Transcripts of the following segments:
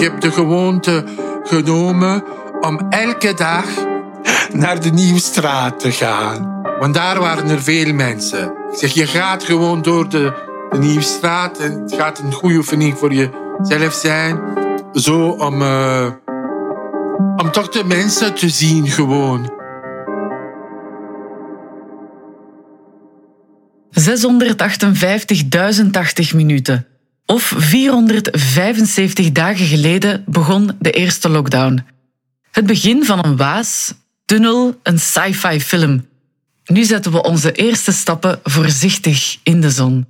heb de gewoonte genomen om elke dag naar de Nieuwstraat te gaan. Want daar waren er veel mensen. Ik zeg, je gaat gewoon door de, de Nieuwstraat en het gaat een goede oefening voor jezelf zijn. Zo om, uh, om toch de mensen te zien gewoon. 658.080 minuten. Of 475 dagen geleden begon de eerste lockdown. Het begin van een waas, tunnel, een sci-fi film. Nu zetten we onze eerste stappen voorzichtig in de zon.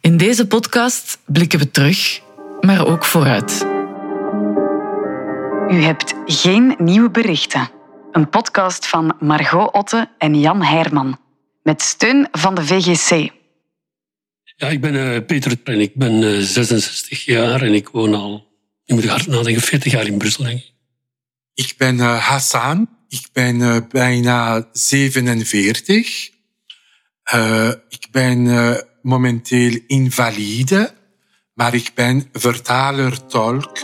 In deze podcast blikken we terug, maar ook vooruit. U hebt geen nieuwe berichten. Een podcast van Margot Otte en Jan Heijrman. Met steun van de VGC. Ja, ik ben uh, Peter en ik ben uh, 66 jaar en ik woon al, je moet hard nadenken, 40 jaar in Brussel. Ik. Ben uh, Hassan, ik ben bijna 47. Uh, ik ben momenteel invalide, maar ik ben vertaler-tolk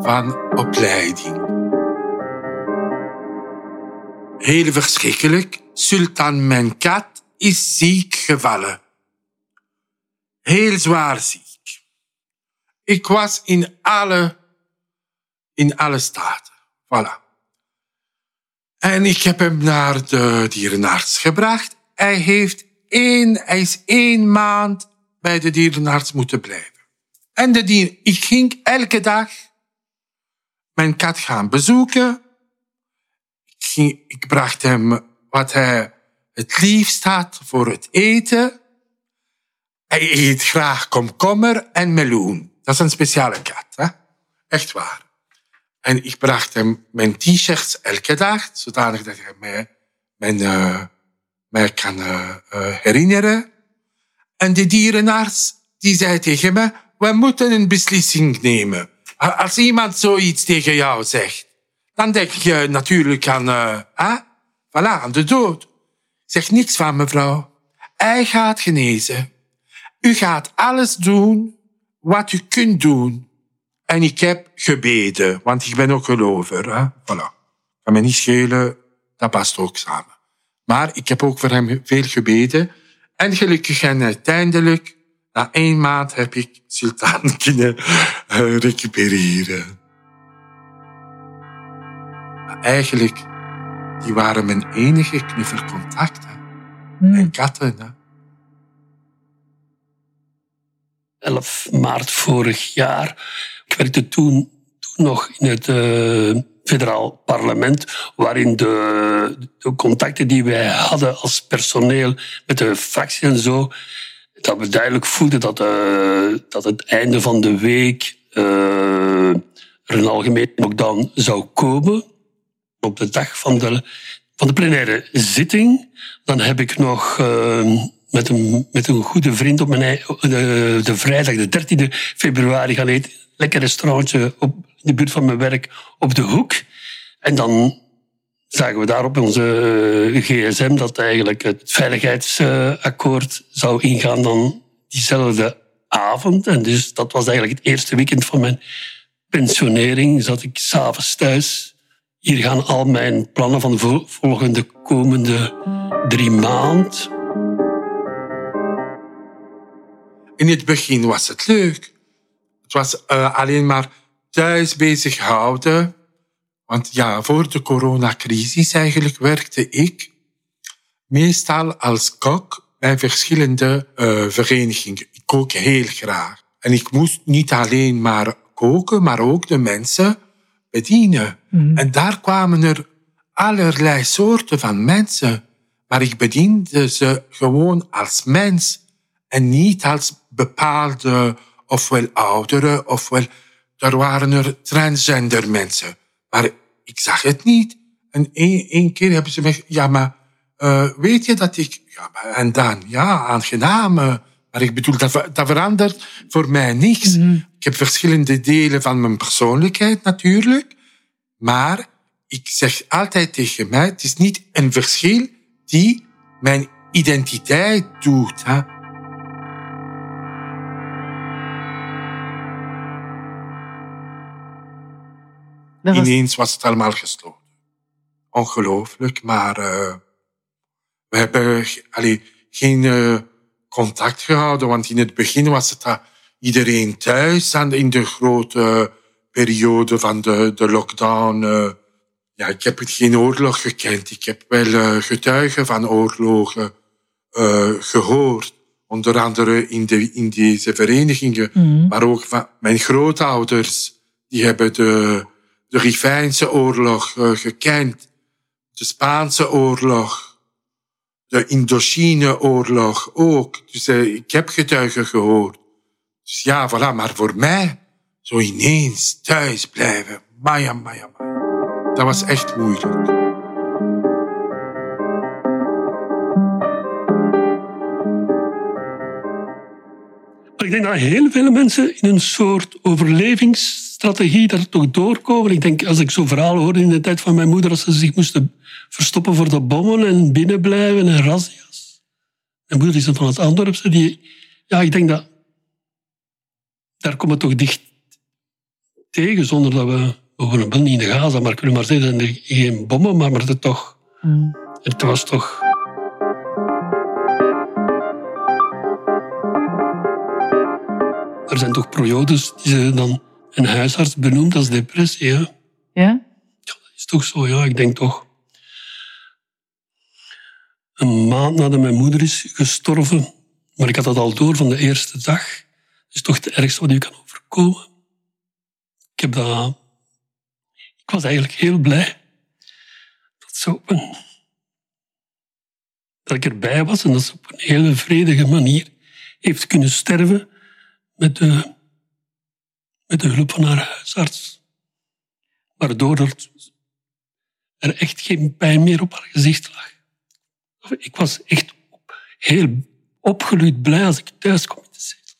van opleiding. Heel verschrikkelijk. Sultan mijn kat is ziek gevallen. Heel zwaar ziek. Ik was in alle, in alle staten. Voilà. En ik heb hem naar de dierenarts gebracht. Hij, heeft één, hij is één maand bij de dierenarts moeten blijven. En de dier, ik ging elke dag mijn kat gaan bezoeken. Ik, ging, ik bracht hem wat hij het liefst had voor het eten. Hij eet graag komkommer en meloen. Dat is een speciale kat, hè? Echt waar. En ik bracht hem mijn t-shirts elke dag, zodanig dat hij mij, mijn, uh, mij kan uh, herinneren. En de dierenarts die zei tegen me, we moeten een beslissing nemen. Als iemand zoiets tegen jou zegt, dan denk je natuurlijk aan, uh, voilà, aan de dood. Zeg niks van mevrouw. Hij gaat genezen. U gaat alles doen wat u kunt doen. En ik heb gebeden, want ik ben ook gelover. Hè? Voilà. Kan me niet schelen, dat past ook samen. Maar ik heb ook voor hem veel gebeden. En gelukkig en uiteindelijk, na één maand, heb ik Sultan kunnen uh, recupereren. Maar eigenlijk, die waren mijn enige knuffelcontacten. Hmm. Mijn katten. Hè? 11 maart vorig jaar. Ik werkte toen, toen nog in het uh, federaal parlement, waarin de, de, contacten die wij hadden als personeel met de fractie en zo, dat we duidelijk voelden dat, uh, dat het einde van de week uh, er een algemeen lockdown zou komen. Op de dag van de, van de plenaire zitting, dan heb ik nog met een, met een goede vriend op mijn, de, de vrijdag, de 13e februari, gaan eten. Lekker restaurantje op de buurt van mijn werk op de hoek. En dan zagen we daar op onze eh, gsm dat eigenlijk het veiligheidsakkoord zou ingaan dan diezelfde avond. En dus dat was eigenlijk het eerste weekend van mijn pensionering. Zat ik s'avonds thuis. Hier gaan al mijn plannen van de volgende komende drie maanden In het begin was het leuk. Het was uh, alleen maar thuis bezighouden. Want ja, voor de coronacrisis eigenlijk werkte ik meestal als kok bij verschillende uh, verenigingen. Ik kook heel graag. En ik moest niet alleen maar koken, maar ook de mensen bedienen. Mm. En daar kwamen er allerlei soorten van mensen. Maar ik bediende ze gewoon als mens en niet als bepaalde, ofwel ouderen, ofwel er waren er transgender mensen. Maar ik zag het niet. En één keer hebben ze me, ja, maar uh, weet je dat ik, ja, maar, en dan, ja, aangenaam. Maar ik bedoel, dat, dat verandert voor mij niks. Mm -hmm. Ik heb verschillende delen van mijn persoonlijkheid natuurlijk. Maar ik zeg altijd tegen mij, het is niet een verschil die mijn identiteit doet. Hè. Dat was- ineens was het allemaal gesloten. Ongelooflijk, maar eh, we hebben allee, geen eh, contact gehouden, want in het begin was het dat iedereen thuis in de grote periode van de, de lockdown. eh, ja, ik heb geen oorlog gekend. Ik heb wel eh, getuigen van oorlogen eh, gehoord. Onder andere in, de, in deze verenigingen. Mhm. Maar ook van mijn grootouders. Die hebben de, de Rivijnse oorlog eh, gekend. De Spaanse oorlog. De Indochine-oorlog ook. Dus eh, ik heb getuigen gehoord. Dus ja, voilà. Maar voor mij, zo ineens thuis blijven. Maya, maya, maya. Dat was echt moeilijk. Denk dat heel veel mensen in een soort overlevingsstrategie daar toch doorkomen. Ik denk, als ik zo'n verhaal hoorde in de tijd van mijn moeder, als ze zich moesten verstoppen voor de bommen en binnenblijven en razzia's. Mijn moeder is dan van het Antwerpse. Die, ja, ik denk dat... Daar komen we toch dicht tegen, zonder dat we... We wonen wel niet in de Gaza, maar kunnen maar zeggen, er zijn geen bommen, maar, maar het toch... Mhm. Het was toch... Er zijn toch periodes die ze dan een huisarts benoemt als depressie. Hè? Ja, Ja? dat is toch zo, ja. Ik denk toch... Een maand nadat mijn moeder is gestorven, maar ik had dat al door van de eerste dag. Dat is toch het ergste wat je kan overkomen. Ik heb dat... Ik was eigenlijk heel blij dat ze op een... Dat ik erbij was en dat ze op een hele vredige manier heeft kunnen sterven met de, met de hulp van haar huisarts. Waardoor er, echt geen pijn meer op haar gezicht lag. Ik was echt heel opgeluid blij als ik thuis kwam in de zetel.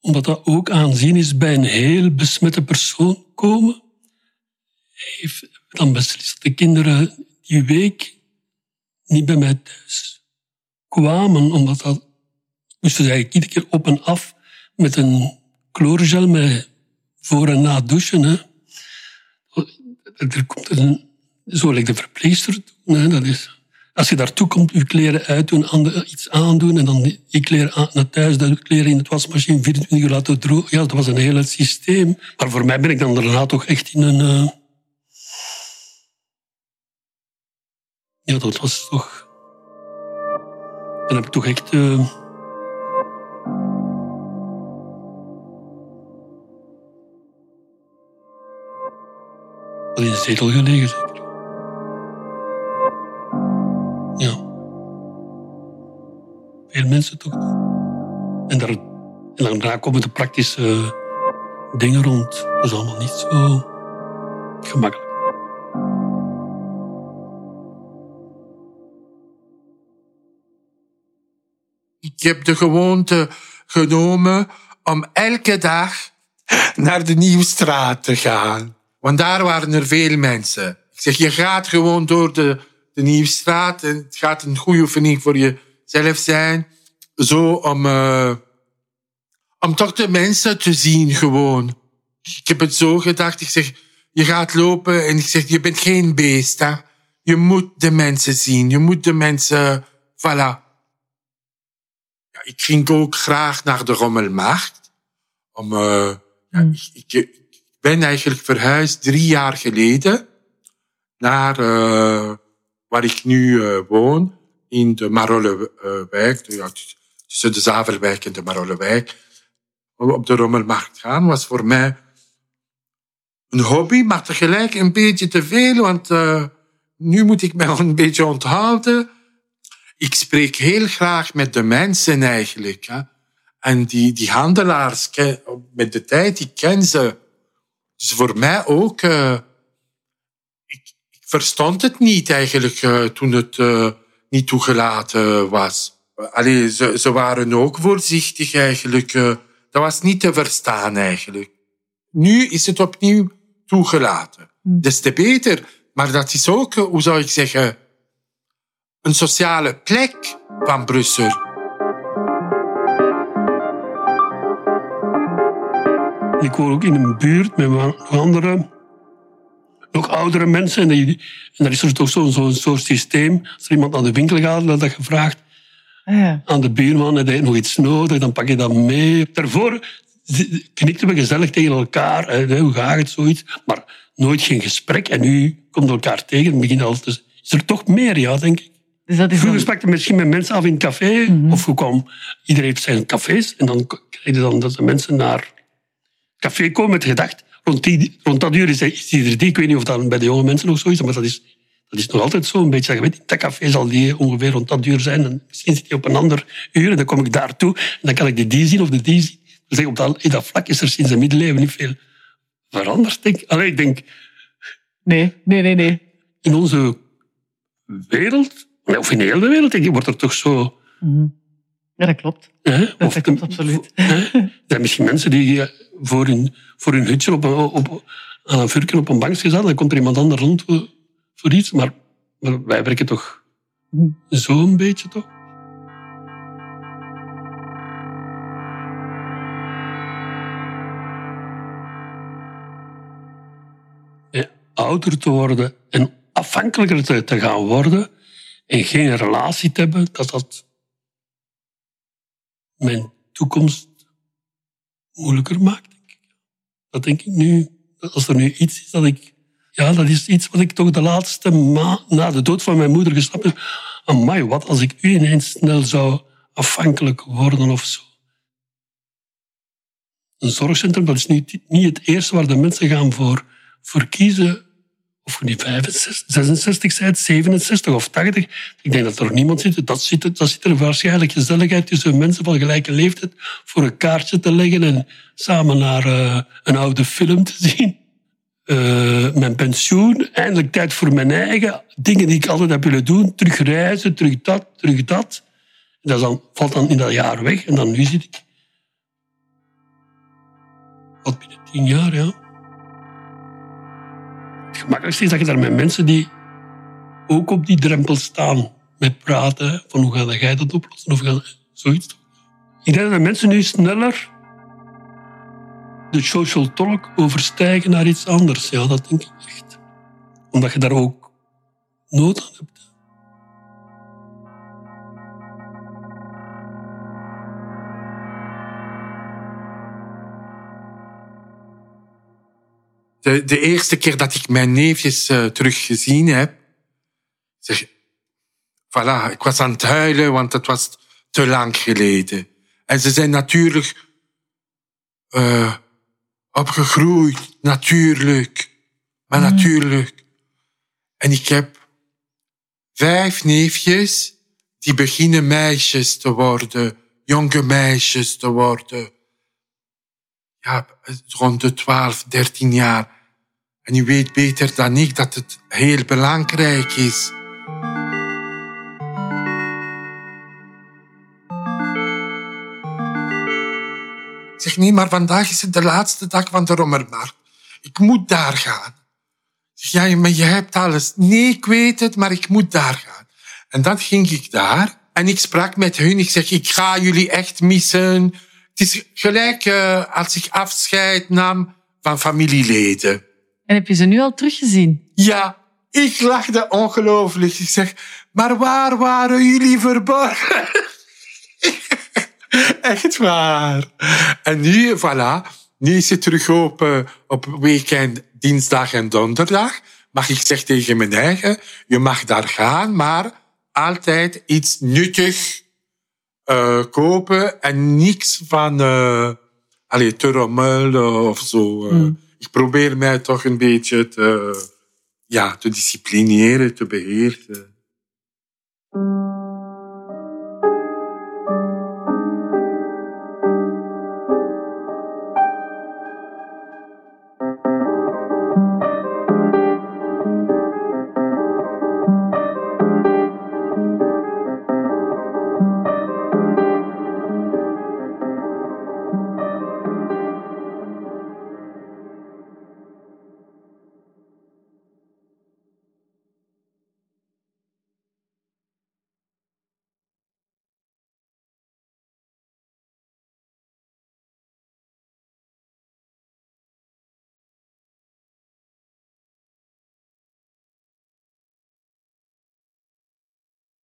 Omdat dat ook aanzien is bij een heel besmette persoon komen, heeft dan beslist dat de kinderen die week niet bij mij thuis kwamen, omdat dat moesten ze eigenlijk iedere keer op en af met een chloorgel met voor en na douchen. Hè. Er komt een, zo lijkt de verpleegster. Dat is, als je daartoe komt, je kleren uitdoen, ander- iets aandoen en dan je kleren aan, naar thuis, de kleren in het wasmachine 24 uur laten drogen. Ja, dat was een heel systeem. Maar voor mij ben ik dan daarna toch echt in een... eh, Ja, dat was toch... Dan heb ik toch echt... eh, wel in de zetel gelegen. Ja. Veel mensen toch. En, daar, en daarna komen de praktische dingen rond. Dat is allemaal niet zo gemakkelijk. Ik heb de gewoonte genomen om elke dag naar de Nieuwstraat te gaan. Want daar waren er veel mensen. Ik zeg, je gaat gewoon door de, de Nieuwstraat en het gaat een goede oefening voor jezelf zijn. Zo om, eh, om toch de mensen te zien gewoon. Ik heb het zo gedacht. Ik zeg, je gaat lopen en ik zeg, je bent geen beest. Hè? Je moet de mensen zien. Je moet de mensen... Voilà. Ja, ik ging ook graag naar de Rommelmarkt. Om, eh, ja, ik, ik, ik ben eigenlijk verhuisd drie jaar geleden naar eh, waar ik nu eh, woon, in de Marollewijk. Ja, tuss- tussen de Zaverwijk en de Marollewijk. Op de Rommelmarkt gaan was voor mij een hobby, maar tegelijk een beetje te veel, want eh, nu moet ik mij een beetje onthouden ik spreek heel graag met de mensen eigenlijk. En die, die handelaars, met de tijd, ik ken ze. Dus voor mij ook... eh, ik, ik verstond het niet eigenlijk eh, toen het eh, niet toegelaten was. Allee, ze, ze waren ook voorzichtig eigenlijk. dat was niet te verstaan eigenlijk. Nu is het opnieuw toegelaten. Des te beter. Maar dat is ook, hoe zou ik zeggen een sociale plek van Brussel. Ik woon ook in een buurt met andere, nog oudere mensen. En, die, en daar is er toch zo'n zo soort systeem. Als er iemand naar de winkel gaat, dat je vraagt Ah, ja. aan de buurman, heb je nog iets nodig, dan pak je dat mee. Daarvoor knikten we gezellig tegen elkaar. Hè, hoe gaat het, zoiets. Maar nooit geen gesprek. En nu komt elkaar tegen en begint al te... Is er toch meer, ja, denk ik. Dus dat is Vroeger dan- sprak je misschien met mensen af in het café. Mhm. Of hoe kwam... Iedereen heeft zijn cafés. En dan krijg je dan dat de mensen naar het café komen met gedacht... Rond, die, rond dat uur is, is ieder die. Ik weet niet of dat bij de jonge mensen nog zo is. Maar dat is, dat is nog altijd zo. Een beetje, je weet, in dat café zal die ongeveer rond dat uur zijn. En misschien zit hij op een ander uur. En dan kom ik daartoe. En dan kan ik de die zien of de die zien. Dus op dat, in dat vlak is er sinds de middeleeuwen niet veel veranderd. Denk. ik. Allee, ik denk Nee, nee, nee, nee. in onze wereld, of in heel de wereld, denk ik, wordt er toch zo... Mhm. Ja, dat klopt. Dat of klopt absoluut. Hè, er zijn misschien mensen die eh, voor hun, voor hun hutje op, een- op, aan een vurken op een bankje zaten, dan komt er iemand anders rond voor, voor iets. Maar, maar wij werken toch zo'n beetje, toch? Ja, ouder te worden en afhankelijker te, te gaan worden en geen relatie te hebben, dat dat mijn toekomst moeilijker maakt, denk ik. Dat denk ik nu. Als er nu iets is dat ik... Ja, dat is iets wat ik toch de laatste maand, na de dood van mijn moeder, gesnapt heb. Amai, wat als ik u ineens snel zou afhankelijk worden of zo. Een zorgcentrum, dat is niet, niet het eerste waar de mensen gaan voor, voor kiezen. Of je nu 65, 66 bent, 67 of 80. Ik denk dat er nog niemand zit. Dat zit, dat zit er waarschijnlijk gezelligheid tussen mensen van gelijke leeftijd voor een kaartje te leggen en samen naar eh, een oude film te zien. Eh, mijn pensioen, eindelijk tijd voor mijn eigen dingen die ik altijd heb willen doen. Terug reizen, terug dat, terug dat. Dat valt dan in dat jaar weg. En dan nu zit ik... Wat binnen tien jaar, ja. Het gemakkelijkste is dat je daar met mensen die ook op die drempel staan met praten. Van hoe ga jij dat oplossen? Of ga zoiets. Ik denk dat mensen nu sneller de social talk overstijgen naar iets anders. Ja, dat denk ik echt. Omdat je daar ook nood aan hebt. De, de eerste keer dat ik mijn neefjes eh, teruggezien heb, zeg, voilà, ik was aan het huilen, want het was te lang geleden. En ze zijn natuurlijk eh, opgegroeid, natuurlijk. Maar natuurlijk. En ik heb vijf neefjes die beginnen meisjes te worden, jonge meisjes te worden ja, rond de 12, 13 jaar. En u weet beter dan ik dat het heel belangrijk is. Zeg, nee, maar vandaag is het de laatste dag van de Rommermarkt. Ik moet daar gaan. Ja, maar je hebt alles. Nee, ik weet het, maar ik moet daar gaan. En dan ging ik daar en ik sprak met hun. Ik zeg, ik ga jullie echt missen. Het is gelijk eh, als ik afscheid nam van familieleden. En heb je ze nu al teruggezien? Ja, ik lachte ongelooflijk. Ik zeg, maar waar waren jullie verborgen? Echt waar. En nu, voilà, nu is het terug open op weekend, dinsdag en donderdag. Maar ik zeg tegen mijn eigen, je mag daar gaan, maar altijd iets nuttig eh, kopen en niks van uh, allee, te rommelen of zo. eh. Ik probeer mij toch een beetje te, ja, te disciplineren, te beheersen.